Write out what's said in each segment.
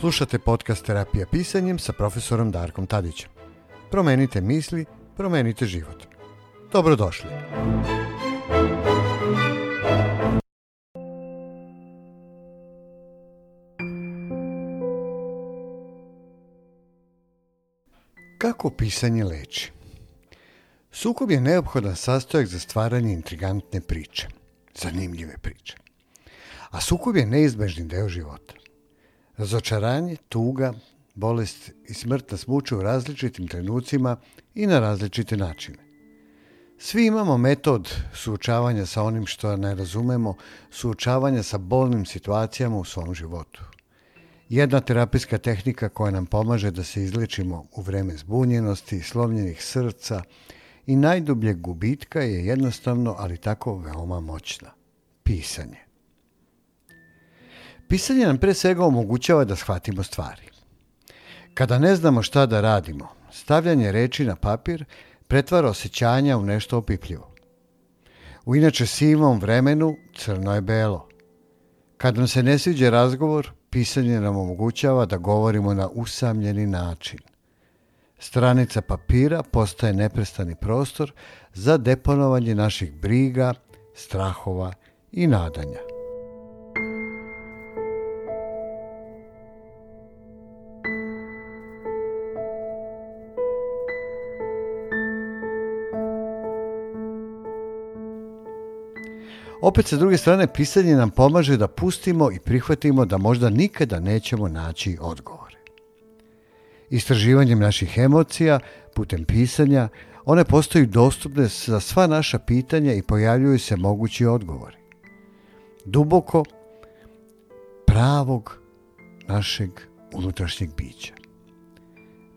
Slušate podcast Terapija pisanjem sa profesorom Darkom Tadićem. Promenite misli, promenite život. Dobrodošli. Kako pisanje leči? Sukob je neophodan sastojak za stvaranje intrigantne priče, zanimljive priče. A sukob je neizbežni deo života. Razočaranje, tuga, bolest i smrt nas muču u različitim trenucima i na različite načine. Svi imamo metod suočavanja sa onim što ne razumemo, suočavanja sa bolnim situacijama u svom životu. Jedna terapijska tehnika koja nam pomaže da se izličimo u vreme zbunjenosti, slomljenih srca, i najdubljeg gubitka je jednostavno, ali tako veoma moćna. Pisanje. Pisanje nam pre svega omogućava da shvatimo stvari. Kada ne znamo šta da radimo, stavljanje reči na papir pretvara osjećanja u nešto opipljivo. U inače sivom vremenu crno je belo. Kad nam se ne sviđa razgovor, pisanje nam omogućava da govorimo na usamljeni način. Stranica papira postaje neprestani prostor za deponovanje naših briga, strahova i nadanja. Opet, sa druge strane, pisanje nam pomaže da pustimo i prihvatimo da možda nikada nećemo naći odgovor. Istraživanjem naših emocija, putem pisanja, one postaju dostupne za sva naša pitanja i pojavljuju se mogući odgovori. Duboko pravog našeg unutrašnjeg bića.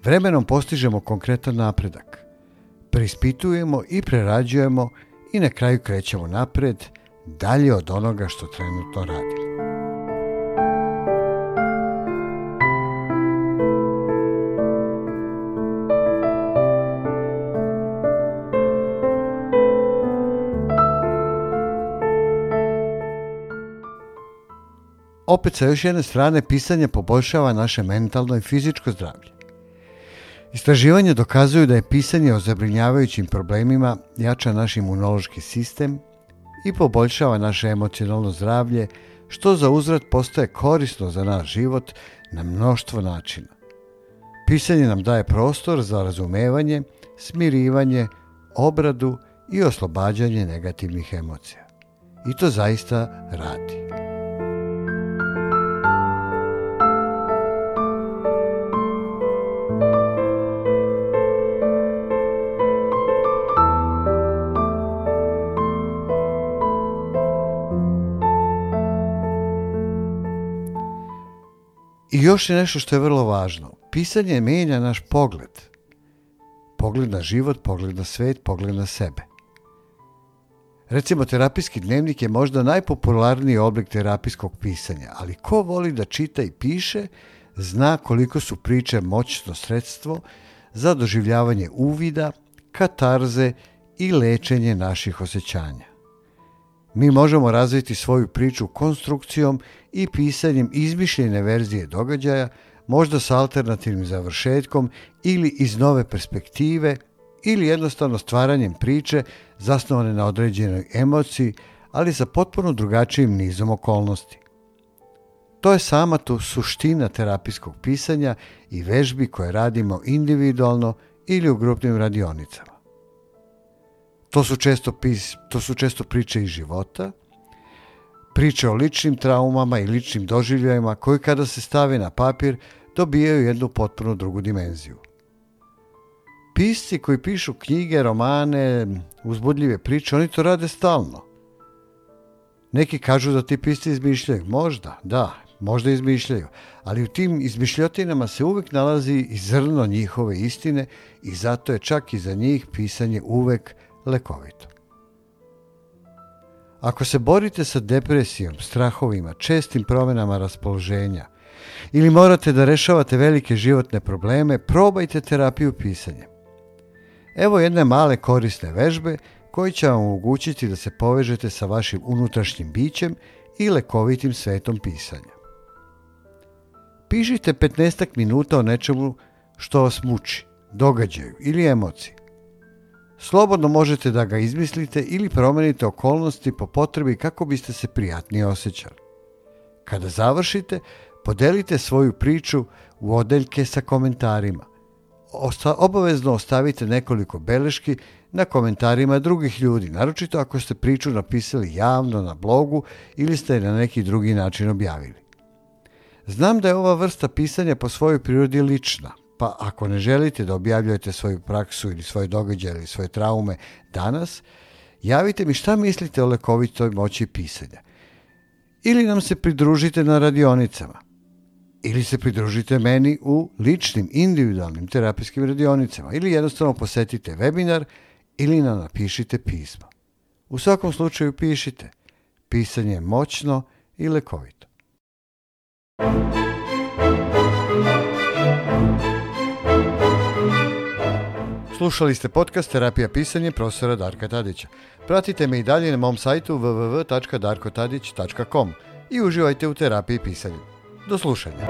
Vremenom postižemo konkretan napredak. Preispitujemo i prerađujemo i na kraju krećemo napred dalje od onoga što trenutno radimo. opet sa još jedne strane pisanje poboljšava naše mentalno i fizičko zdravlje. Istraživanje dokazuju da je pisanje o zabrinjavajućim problemima jača naš imunološki sistem i poboljšava naše emocionalno zdravlje, što za uzrat postaje korisno za naš život na mnoštvo načina. Pisanje nam daje prostor za razumevanje, smirivanje, obradu i oslobađanje negativnih emocija. I to zaista radi. I još je nešto što je vrlo važno. Pisanje mijenja naš pogled. Pogled na život, pogled na svet, pogled na sebe. Recimo, terapijski dnevnik je možda najpopularniji oblik terapijskog pisanja, ali ko voli da čita i piše, zna koliko su priče moćno sredstvo za doživljavanje uvida, katarze i lečenje naših osjećanja. Mi možemo razviti svoju priču konstrukcijom i pisanjem izmišljene verzije događaja, možda sa alternativnim završetkom ili iz nove perspektive ili jednostavno stvaranjem priče zasnovane na određenoj emociji, ali sa potpuno drugačijim nizom okolnosti. To je sama tu suština terapijskog pisanja i vežbi koje radimo individualno ili u grupnim radionicama. To su često, pis, to su često priče iz života, priče o ličnim traumama i ličnim doživljajima koji kada se stave na papir dobijaju jednu potpuno drugu dimenziju. Pisci koji pišu knjige, romane, uzbudljive priče, oni to rade stalno. Neki kažu da ti pisci izmišljaju. Možda, da, možda izmišljaju. Ali u tim izmišljotinama se uvek nalazi i zrno njihove istine i zato je čak i za njih pisanje uvek lekovito. Ako se borite sa depresijom, strahovima, čestim promjenama raspoloženja ili morate da rešavate velike životne probleme, probajte terapiju pisanjem. Evo jedne male korisne vežbe koji će vam omogućiti da se povežete sa vašim unutrašnjim bićem i lekovitim svetom pisanja. Pišite 15 minuta o nečemu što vas muči, događaju ili emociji. Slobodno možete da ga izmislite ili promenite okolnosti po potrebi kako biste se prijatnije osjećali. Kada završite, podelite svoju priču u odeljke sa komentarima. obavezno ostavite nekoliko beleški na komentarima drugih ljudi, naročito ako ste priču napisali javno na blogu ili ste je na neki drugi način objavili. Znam da je ova vrsta pisanja po svojoj prirodi lična – pa ako ne želite da objavljujete svoju praksu ili svoje događaje ili svoje traume danas, javite mi šta mislite o lekovitoj moći pisanja. Ili nam se pridružite na radionicama. Ili se pridružite meni u ličnim, individualnim terapijskim radionicama. Ili jednostavno posetite webinar ili nam napišite pismo. U svakom slučaju pišite. Pisanje je moćno i lekovito. Slušali ste podcast Terapija pisanje profesora Darka Tadića. Pratite me i dalje na mom sajtu www.darkotadić.com i uživajte u terapiji pisanja. Do slušanja.